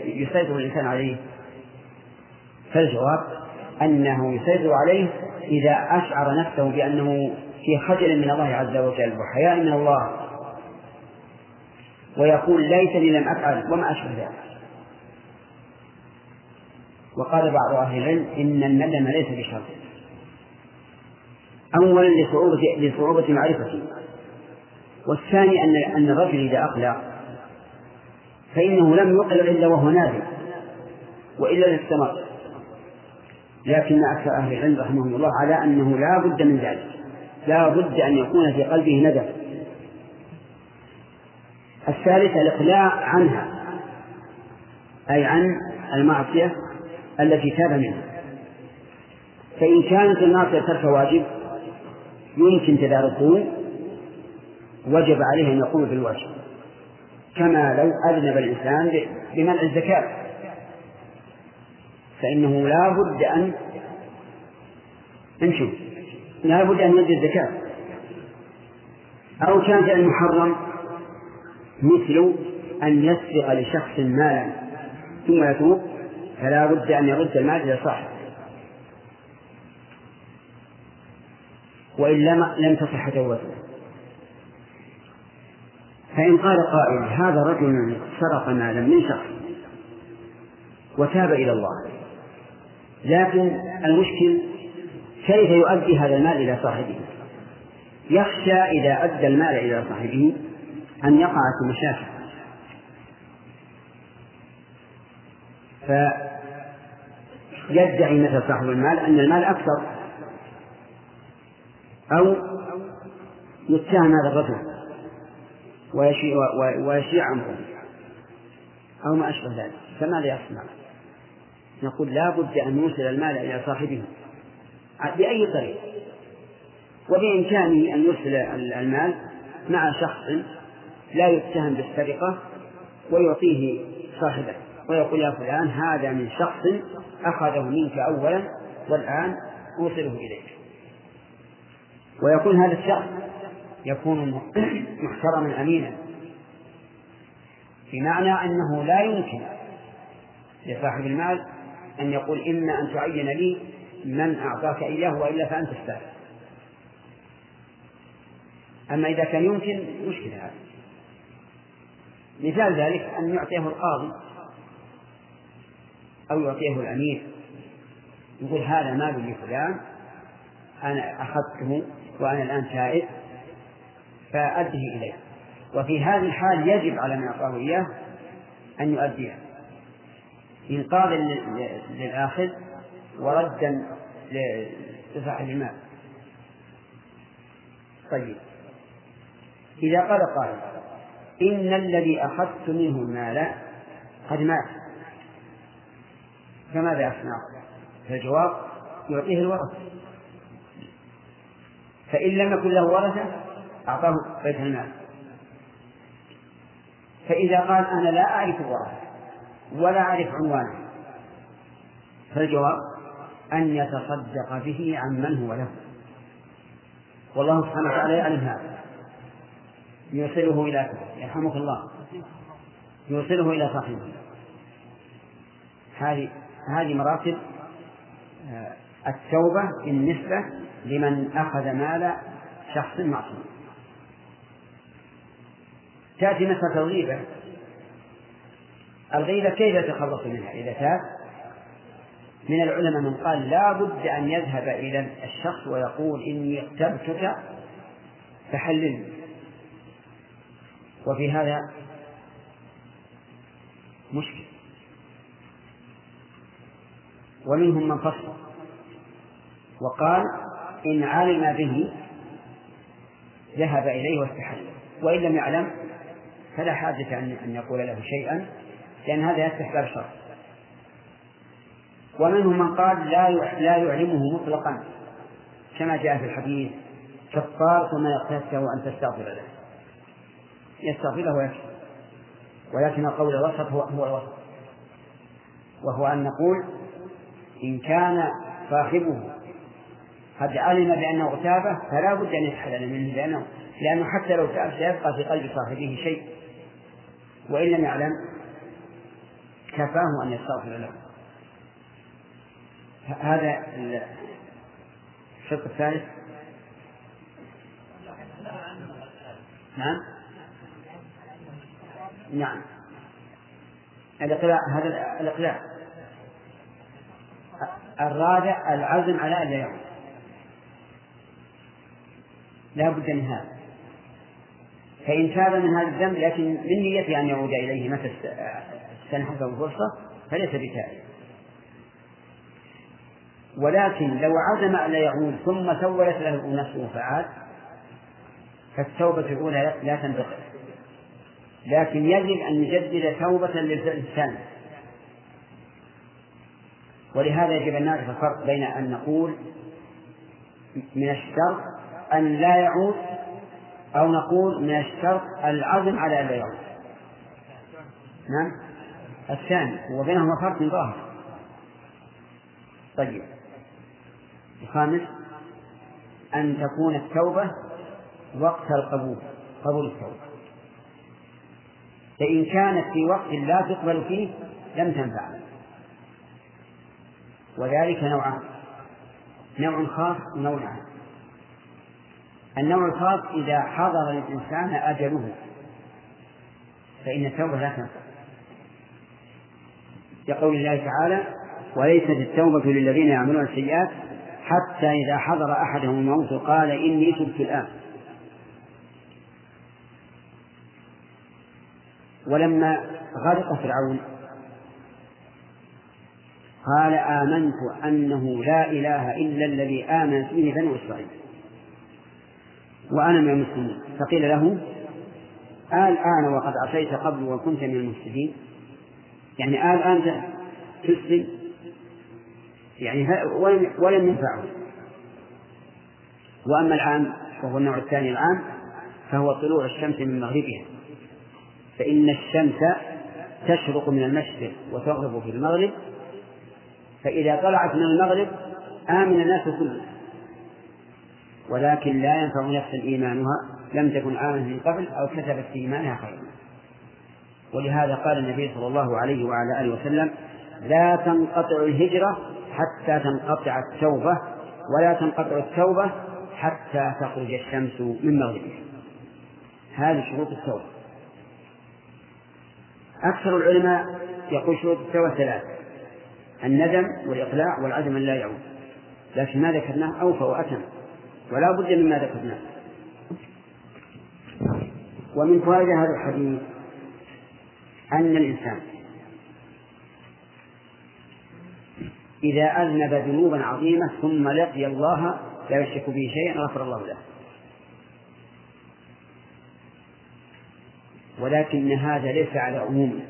A: يسيطر الإنسان عليه؟ فالجواب أنه يسيطر عليه إذا أشعر نفسه بأنه في خجل من الله عز وجل وحياء من الله ويقول ليتني لم أفعل وما أشبه ذلك. وقال بعض أهل العلم إن الندم ليس بشرط أولا لصعوبة لصعوبة معرفته. والثاني أن أن الرجل إذا أقلع فإنه لم يقلع إلا وهو نادم وإلا لاستمر. لكن أكثر أهل العلم رحمهم الله على أنه لا بد من ذلك. لا بد أن يكون في قلبه ندم. الثالثة الإقلاع عنها أي عن المعصية التي تاب منها. فإن كانت المعصية ترك واجب يمكن تداركه وجب عليه أن يقوم بالواجب. كما لو أذنب الإنسان بمنع الزكاة. فإنه لا بد أن امشوا لا بد أن يؤدي الزكاة. أو كان فعل محرم مثل أن يسرق لشخص مالا ثم يتوب فلا بد أن يرد المال إلى صاحبه. وإلا لم تصح توبته. فإن قال قائل هذا رجل سرق مالا من شخص وتاب إلى الله. لكن المشكل كيف يؤدي هذا المال إلى صاحبه؟ يخشى إذا أدى المال إلى صاحبه أن يقع في مشاكل. فيدعي مثل صاحب المال أن المال أكثر أو يتهم هذا الرجل ويشيع, عنه أو ما أشبه ذلك. فماذا يصنع؟ نقول لا بد أن يوصل المال إلى صاحبه. بأي طريق؟ وبإمكانه أن يرسل المال مع شخص لا يتهم بالسرقة ويعطيه صاحبه ويقول يا فلان هذا من شخص أخذه منك أولا والآن أوصله إليك. ويكون هذا الشخص يكون *clears throat* محترما أمينا. بمعنى أنه لا يمكن لصاحب المال أن يقول إما أن تعين لي من أعطاك إياه وإلا فأنت السائل أما إذا كان يمكن مشكلة هذا مثال ذلك أن يعطيه القاضي أو يعطيه الأمير يقول هذا مال لفلان أنا أخذته وأنا الآن تائب فأده إليه. وفي هذه الحال يجب على من أعطاه إياه أن يؤديه. إنقاذا للآخذ وردا لصاحب المال. طيب. إذا قال قائل إن الذي أخذت منه المال قد مات. فماذا يصنع؟ فالجواب يعطيه الورثة. فإن لم يكن له ورثة أعطاه بيت المال. فإذا قال أنا لا أعرف الورثة ولا أعرف عنوانه. فالجواب أن يتصدق به عن من هو له. والله سبحانه وتعالى يعلم هذا. يوصله إلى يرحمك الله. يوصله إلى صاحبه هذه هذه مراتب آه، التوبة بالنسبة لمن أخذ مال شخص معصوم. تأتي مسألة الغيبة الغيبة كيف يتخلص منها؟ إذا تاب. من العلماء من قال لا بد أن يذهب إلى الشخص ويقول إني اغتبتك فحللني وفي هذا مشكل. ومنهم من فصل. وقال إن علم به ذهب إليه واستحل. وإن لم يعلم فلا حاجة أن يقول له شيئا. لأن هذا يفتح باب الشر ومنهم من قال لا لا يعلمه مطلقا كما جاء في الحديث كفارة ما يقتته أن تستغفر له. يستغفر له ويكفي ولكن القول الوسط هو هو الوسط. وهو أن نقول إن كان صاحبه قد علم بأنه اغتابه فلا بد أن يتحلل منه لأنه لأنه حتى لو تاب سيبقى في قلب صاحبه شيء. وإن لم يعلم كفاه أن يستغفر له. هذا الشق الثالث. نعم. نعم. الإقلاع هذا الإقلاع. الرابع العزم على أن لا يعود لا بد من هذا. فإن تاب من هذا الذنب لكن من نيته أن يعود إليه متى استنحفه الفرصة فليس بتائب. ولكن لو عزم ألا يعود ثم سولت له نفسه فعاد فالتوبة الأولى لا تنبغي. لكن يجب أن يجدد توبة للإنسان ولهذا يجب أن نعرف الفرق بين أن نقول من الشرط أن لا يعود أو نقول من الشرط العزم على أن لا يعود. نعم؟ الثاني وبينهما فرق ظاهر. طيب. الخامس أن تكون التوبة وقت القبول قبول التوبة. فإن كانت في وقت لا تقبل فيه لم تنفع. وذلك نوعان. نوع خاص ونوع عام. النوع الخاص إذا حضر للإنسان أجله فإن التوبة لا تنفع. يقول الله تعالى وليست التوبة للذين يعملون السيئات حتى إذا حضر أحدهم الموت قال إني تبت الآن. ولما غرق فرعون قال آمنت أنه لا إله إلا الذي آمنت به بنو إسرائيل وأنا من المسلمين. فقيل له الآن وقد عصيت قبل وكنت من المفسدين؟ يعني الآن تسلم يعني ولم ينفعه؟ وأما العام وهو النوع الثاني العام فهو طلوع الشمس من مغربها. فإن الشمس تشرق من المشرق وتغرب في المغرب فإذا طلعت من المغرب آمن الناس كله ولكن لا ينفع نفسا إيمانها لم تكن آمنت من قبل أو كتبت في إيمانها خيرا. ولهذا قال النبي صلى الله عليه وعلى آله وسلم لا تنقطع الهجرة حتى تنقطع التوبة ولا تنقطع التوبة حتى تخرج الشمس من مغربها. هذه شروط التوبة. أكثر العلماء يقول شروط التوبة ثلاث الندم والإقلاع والعزم أن لا يعود. لكن ما ذكرناه أوفى وأتم ولا بد مما ذكرناه. ومن فوائد هذا الحديث أن الإنسان إذا أذنب ذنوبا عظيمة ثم لقي الله لا يشرك به شيئا غفر الله له. ولكن هذا ليس على عمومه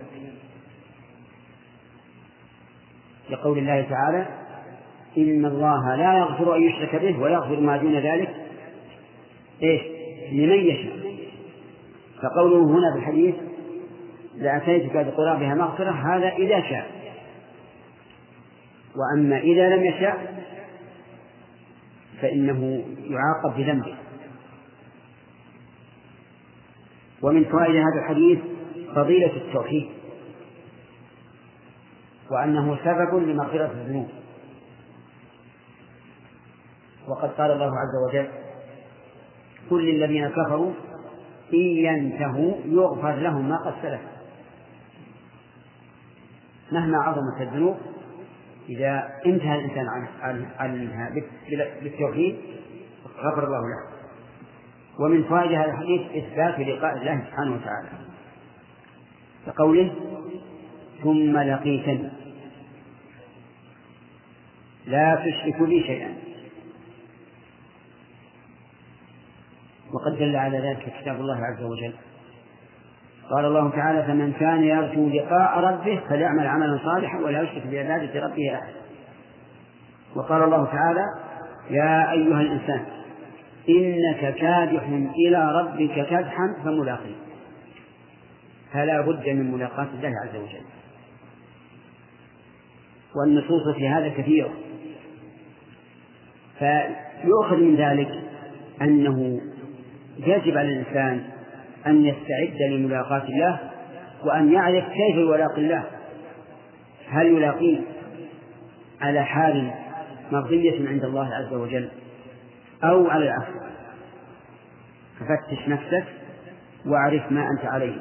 A: لقول الله تعالى إن الله لا يغفر أن يشرك به ويغفر ما دون ذلك. إيش؟ لمن يشاء. فقوله هنا في الحديث لأتيتك بقرابها مغفرة هذا إذا شاء. وأما إذا لم يشاء فإنه يعاقب بذنبه. ومن فوائد هذا الحديث فضيلة التوحيد وأنه سبب لمغفرة الذنوب. وقد قال الله عز وجل قل للذين كفروا إن ينتهوا يغفر لهم ما قد سلف. مهما عظمت الذنوب إذا انتهى الإنسان عنها بالتوحيد غفر الله له. ومن فوائد هذا الحديث إثبات لقاء الله سبحانه وتعالى. كقوله ثم لقيتني. لا تشرك بي شيئا. وقد دل على ذلك كتاب الله عز وجل. قال الله تعالى فمن كان يرجو لقاء ربه فليعمل عملا صالحا ولا يشرك بعبادة ربه أحد. وقال الله تعالى يا أيها الإنسان إنك كادح إلى ربك كدحا فملاقيه. فلا بد من ملاقاة الله عز وجل. والنصوص في هذا كثيرة. فيؤخذ من ذلك أنه يجب على الإنسان أن يستعد لملاقاة الله وأن يعرف كيف يلاقي الله. هل يلاقيه على حال مرضية عند الله عز وجل أو على العكس؟ ففتش نفسك وأعرف ما أنت عليه.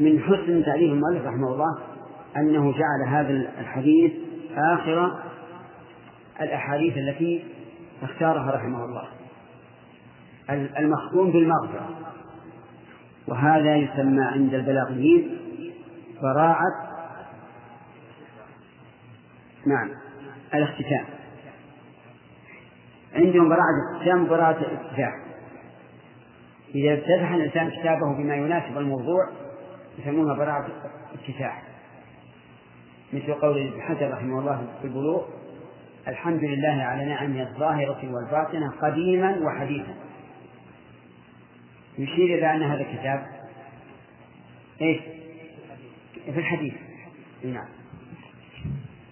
A: من حسن تعليم المؤلف رحمه الله أنه جعل هذا الحديث آخر الأحاديث التي اختارها رحمه الله. المختوم بالمغفرة. وهذا يسمى عند البلاغيين براعة نعم الاختتام عندهم براعة الاختتام وبراعة الافتتاح إذا افتتح الإنسان كتابه بما يناسب الموضوع يسمونها براعة الافتتاح مثل قول ابن حجر رحمه الله في البلوغ الحمد لله على نعمه الظاهرة والباطنة قديما وحديثا. يشير إلى أن هذا الكتاب إيش؟ في الحديث. نعم.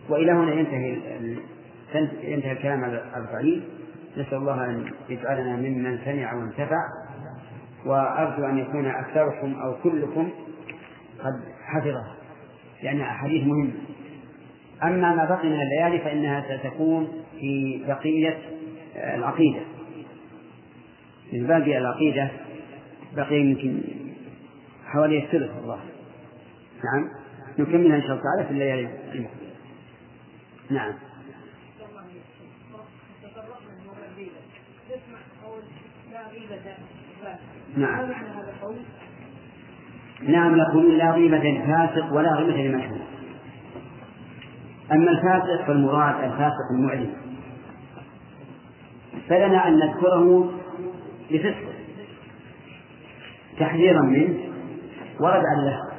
A: وإلى هنا ينتهي ينتهي الكلام على الضعيف نسأل الله أن يجعلنا ممن سمع وانتفع. وأرجو أن يكون أكثركم أو كلكم قد حفظه لأنها أحاديث مهمة. أما ما بقي من الليالي فإنها ستكون في بقية العقيدة. من باقي العقيدة بقي يمكن حوالي الثلث الله نعم. نكملها إن شاء الله تعالى في الليالي نعم. نعم. نعم يقول لا غيبة فاسق ولا غيبة لمشهور أما الفاسق فالمراد الفاسق المعلن فلنا أن نذكره لفسقه تحذيرا منه وردعا له.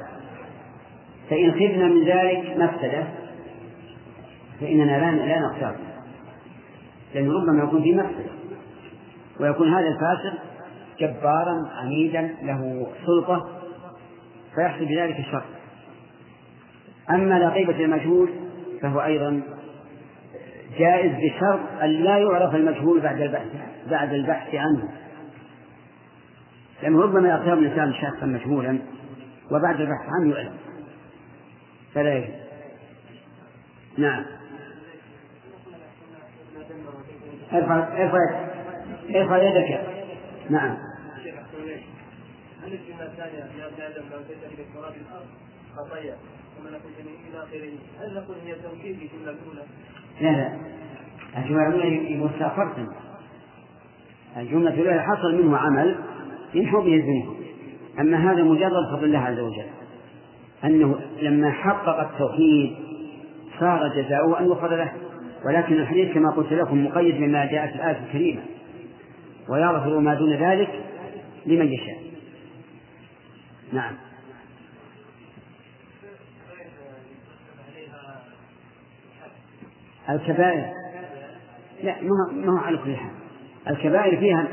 A: فإن خفنا من ذلك مفسدة فإننا لا لا نختار لأنه ربما يكون في مفسدة ويكون هذا الفاسق جبارا عنيدا له سلطة فيحصل بذلك الشر. أما لا المجهول فهو أيضا جائز بشرط أن لا يعرف المجهول بعد البحث بعد البحث عنه. لأنه ربما يغتاب الإنسان شخصا مجهولا وبعد البحث عنه يعلم فلا يجوز. نعم. ارفع ارفع ارفع يدك. نعم. هل الجملة الثانية ابن آدم لو تجري بالتراب الأرض خطية ومن إلى آخره هل نقول هي توكيد في الجملة الأولى؟ لا لا. الجملة الأولى مستأخرة الجملة الأولى حصل منه عمل يمحو به الذنوب أما هذا مجرد فضل الله عز وجل. أنه لما حقق التوحيد صار جزاؤه أن يغفر له. ولكن الحديث كما قلت لكم مقيد بما جاء في الآية الكريمة. ويغفر ما دون ذلك لمن يشاء. نعم. الكبائر. لا ما هو على كل حال. الكبائر فيها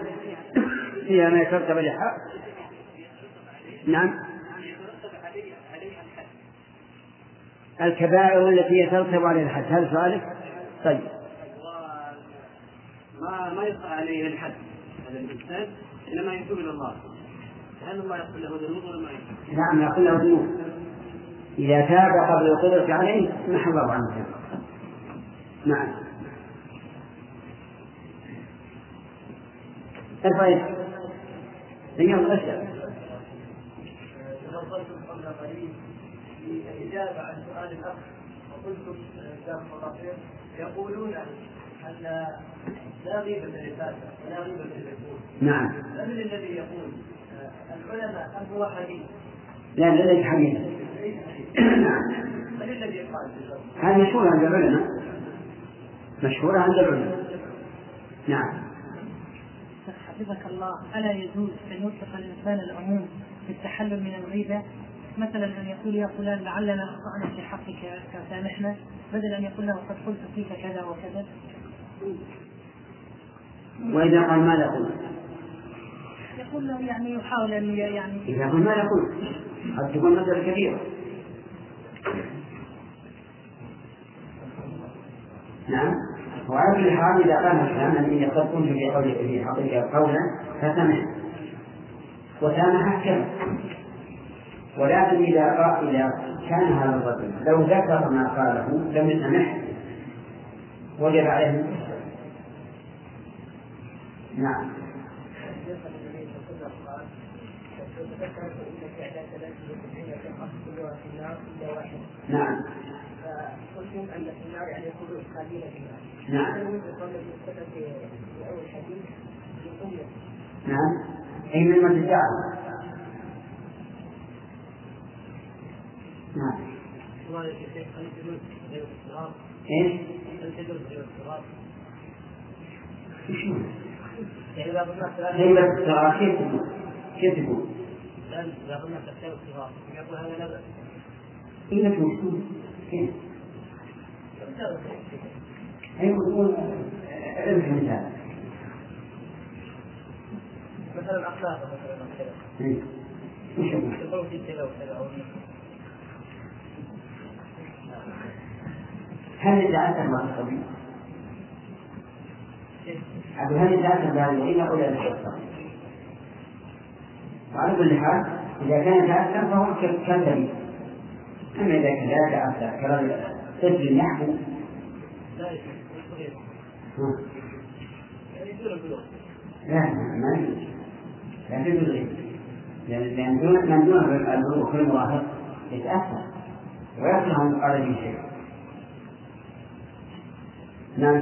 A: فيها ما يترتب عليها نعم. الكبائر التي يترتب عليها الحد هل سؤالك؟ طيب.
E: ما ما يقع عليه الحد هذا الإنسان إنما يتوب إلى الله هل الله يغفر له ذنوب ولا ما يغفر؟
A: نعم يغفر له ذنوب. إذا تاب قبل القدرة عليه محى الله عنه الذنب نعم. ارفع اليوم اسال
E: تفضلتم قبل قليل في الاجابه عن سؤال الاخ وقلتم جزاكم الله خير يقولون أن لا غيبه للفاتح ولا غيبه للمجهول
A: نعم.
E: من الذي يقول؟ العلماء ام هو حديث؟
A: لا لا ليس حديثا نعم
E: من الذي قال
A: هذه مشهورة عند العلماء. مشهورة عند العلماء. نعم.
F: حفظك الله ألا يجوز أن يطلق الإنسان العموم في التحلل من الغيبة مثلا أن يقول يا فلان لعلنا أخطأنا في حقك فسامحنا بدل أن يقول له قد قلت فيك كذا وكذا
A: وإذا قال ماذا قلت؟
F: يقول له يعني يحاول أن يعني
A: إذا قال ماذا قلت؟ قد تكون مسألة كبيرة نعم وعلى كل حال إذا قال الإنسان أني قد كنت في قولي في حقك قولا فسمع. وسامح كم ولكن إذا قال كان هذا الرجل لو ذكر ما قاله لم يسمح وجب عليه. نعم. نعم.
B: فقلتم أن في النار يعني يكونوا النار.
A: نعم
B: في أول يقول
A: نعم أي من المتجاعل نعم
E: الله يا شيخ هل تجوز غير الاضطراب؟
A: إيش؟
E: هل تجوز غير الاضطراب؟
A: وش هو؟
E: يعني إذا قلنا
A: كيف تكون؟ كيف؟
E: الآن إذا قلنا تحتاج اضطراب يقول هذا لا
A: بأس تكون كيف؟ هي تكون علم مثال
E: مثلا أخلاق مثلا كذا
A: إيه. وش هو؟
E: يقول في كذا وكذا أو
A: هل يتأثر مع الطبيب؟ أقول هل يتأثر بهذه العلة ولا يتأثر؟ وعلى كل حال إذا كان يتأثر فهو كالدليل أما إذا كان لا يتأثر كالطفل
E: يعني دون البلوغ
A: لا ما يجوز تجوز غير لأن دون من دون البلوغ في المراهق يتأثر. ويصلح أن يقال به شيء. نعم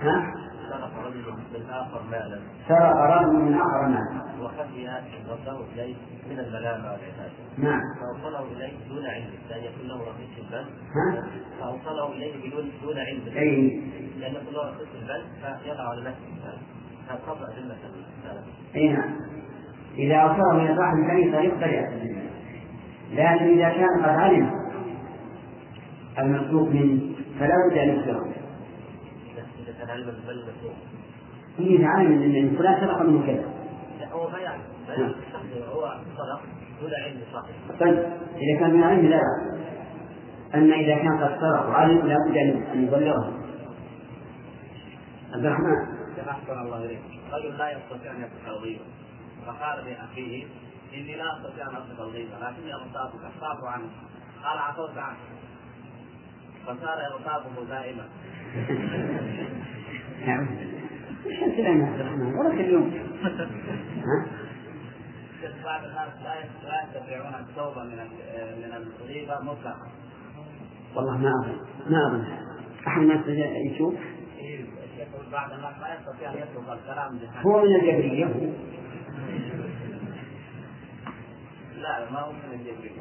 A: ها؟
D: سرق رجل من اخر مالا
A: سرق رجل من آخر مال
D: وخفي وصله إليه من الملامه والعتاب
A: نعم.
D: فأوصله إليه دون علم. لأن يكون له رخيص البنك
A: ها؟
D: فأوصله إليه بدون دون علم.
A: أي.
D: لأن يكون له رخيص البنك فيقع على نفسه. هذا قطع ذمة
A: أي نعم. إذا أوصله من صاحب يأتي به. لكن إذا كان قد علم المسلوك منه فلا بد أن يخبره
D: اذا كان علما بالبنك مسروق
A: إذا علم أن فلان سرق منه كذا.
D: لا هو ما يعلم ما
A: نعم.
D: هو صدق دون علم صاحبه
A: طيب إذا كان من علم لا. بأس أما إذا كان قد سرق وعلم لا بد أن- أن يبلغه. عبد الرحمن.
C: أحسن الله إليك. رجل لا يستطيع أن يصف الغيبة فقال لأخيه إني لا أستطيع أن أصف الغيبة لكني أغتابك أخاف عنه. قال عفوت عنه. فصار يغتابه دائما. *laughs*
A: نعم. إيش الكلام يا عبد الرحمن ولا كل يوم ها؟
C: بعض الناس لا يستطيعون التوبة من من الغيبة مطلقا
A: والله ما أظن ما أظن. أحد ما يستطيع يشوف
C: بعض الناس لا يستطيع يترك الكلام
A: هو من الجبرية هو
C: لا ما هو من الجبرية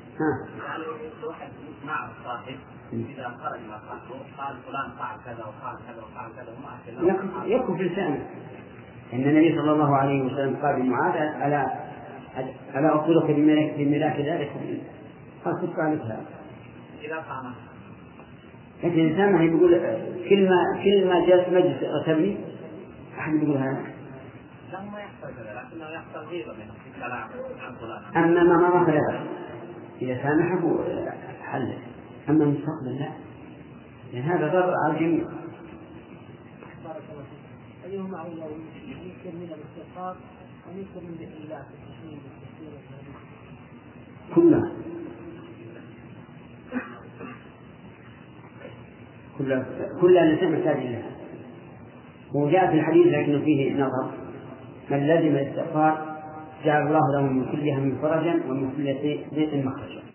C: يعني الواحد مع الصاحب إذا خرج مع صاحبه قال فلان فعل كذا وفعل كذا وفعل كذا وما
A: يكف يكف لسانه إن النبي صلى الله عليه وسلم قال لمعاذ ألا ألا أخبرك بملاك ذلك قال كف عليك هذا.
C: إذا فهم
A: لكن الإنسان ما يقول كل ما كل ما جلس مجلس غتبني أحد يقول هذا؟
C: له ما يحصل كذا لكنه يحصل غيبة منه.
A: أما ما مضى فلا بأس. إذا سامحه حل. أما المستقبل لا لأن هذا ضرر على الجميع.
E: بارك الله
F: أيهما أولى يكثر من الاستغفار أم يكثر من ذكر الله
A: كلها. كلها. كلها الإنسان محتاج إليها وجاء في الحديث لكنه فيه نظر. من لزم الاستغفار جعل الله له من كل هم فرجا ومن كل ضيق مخرجا.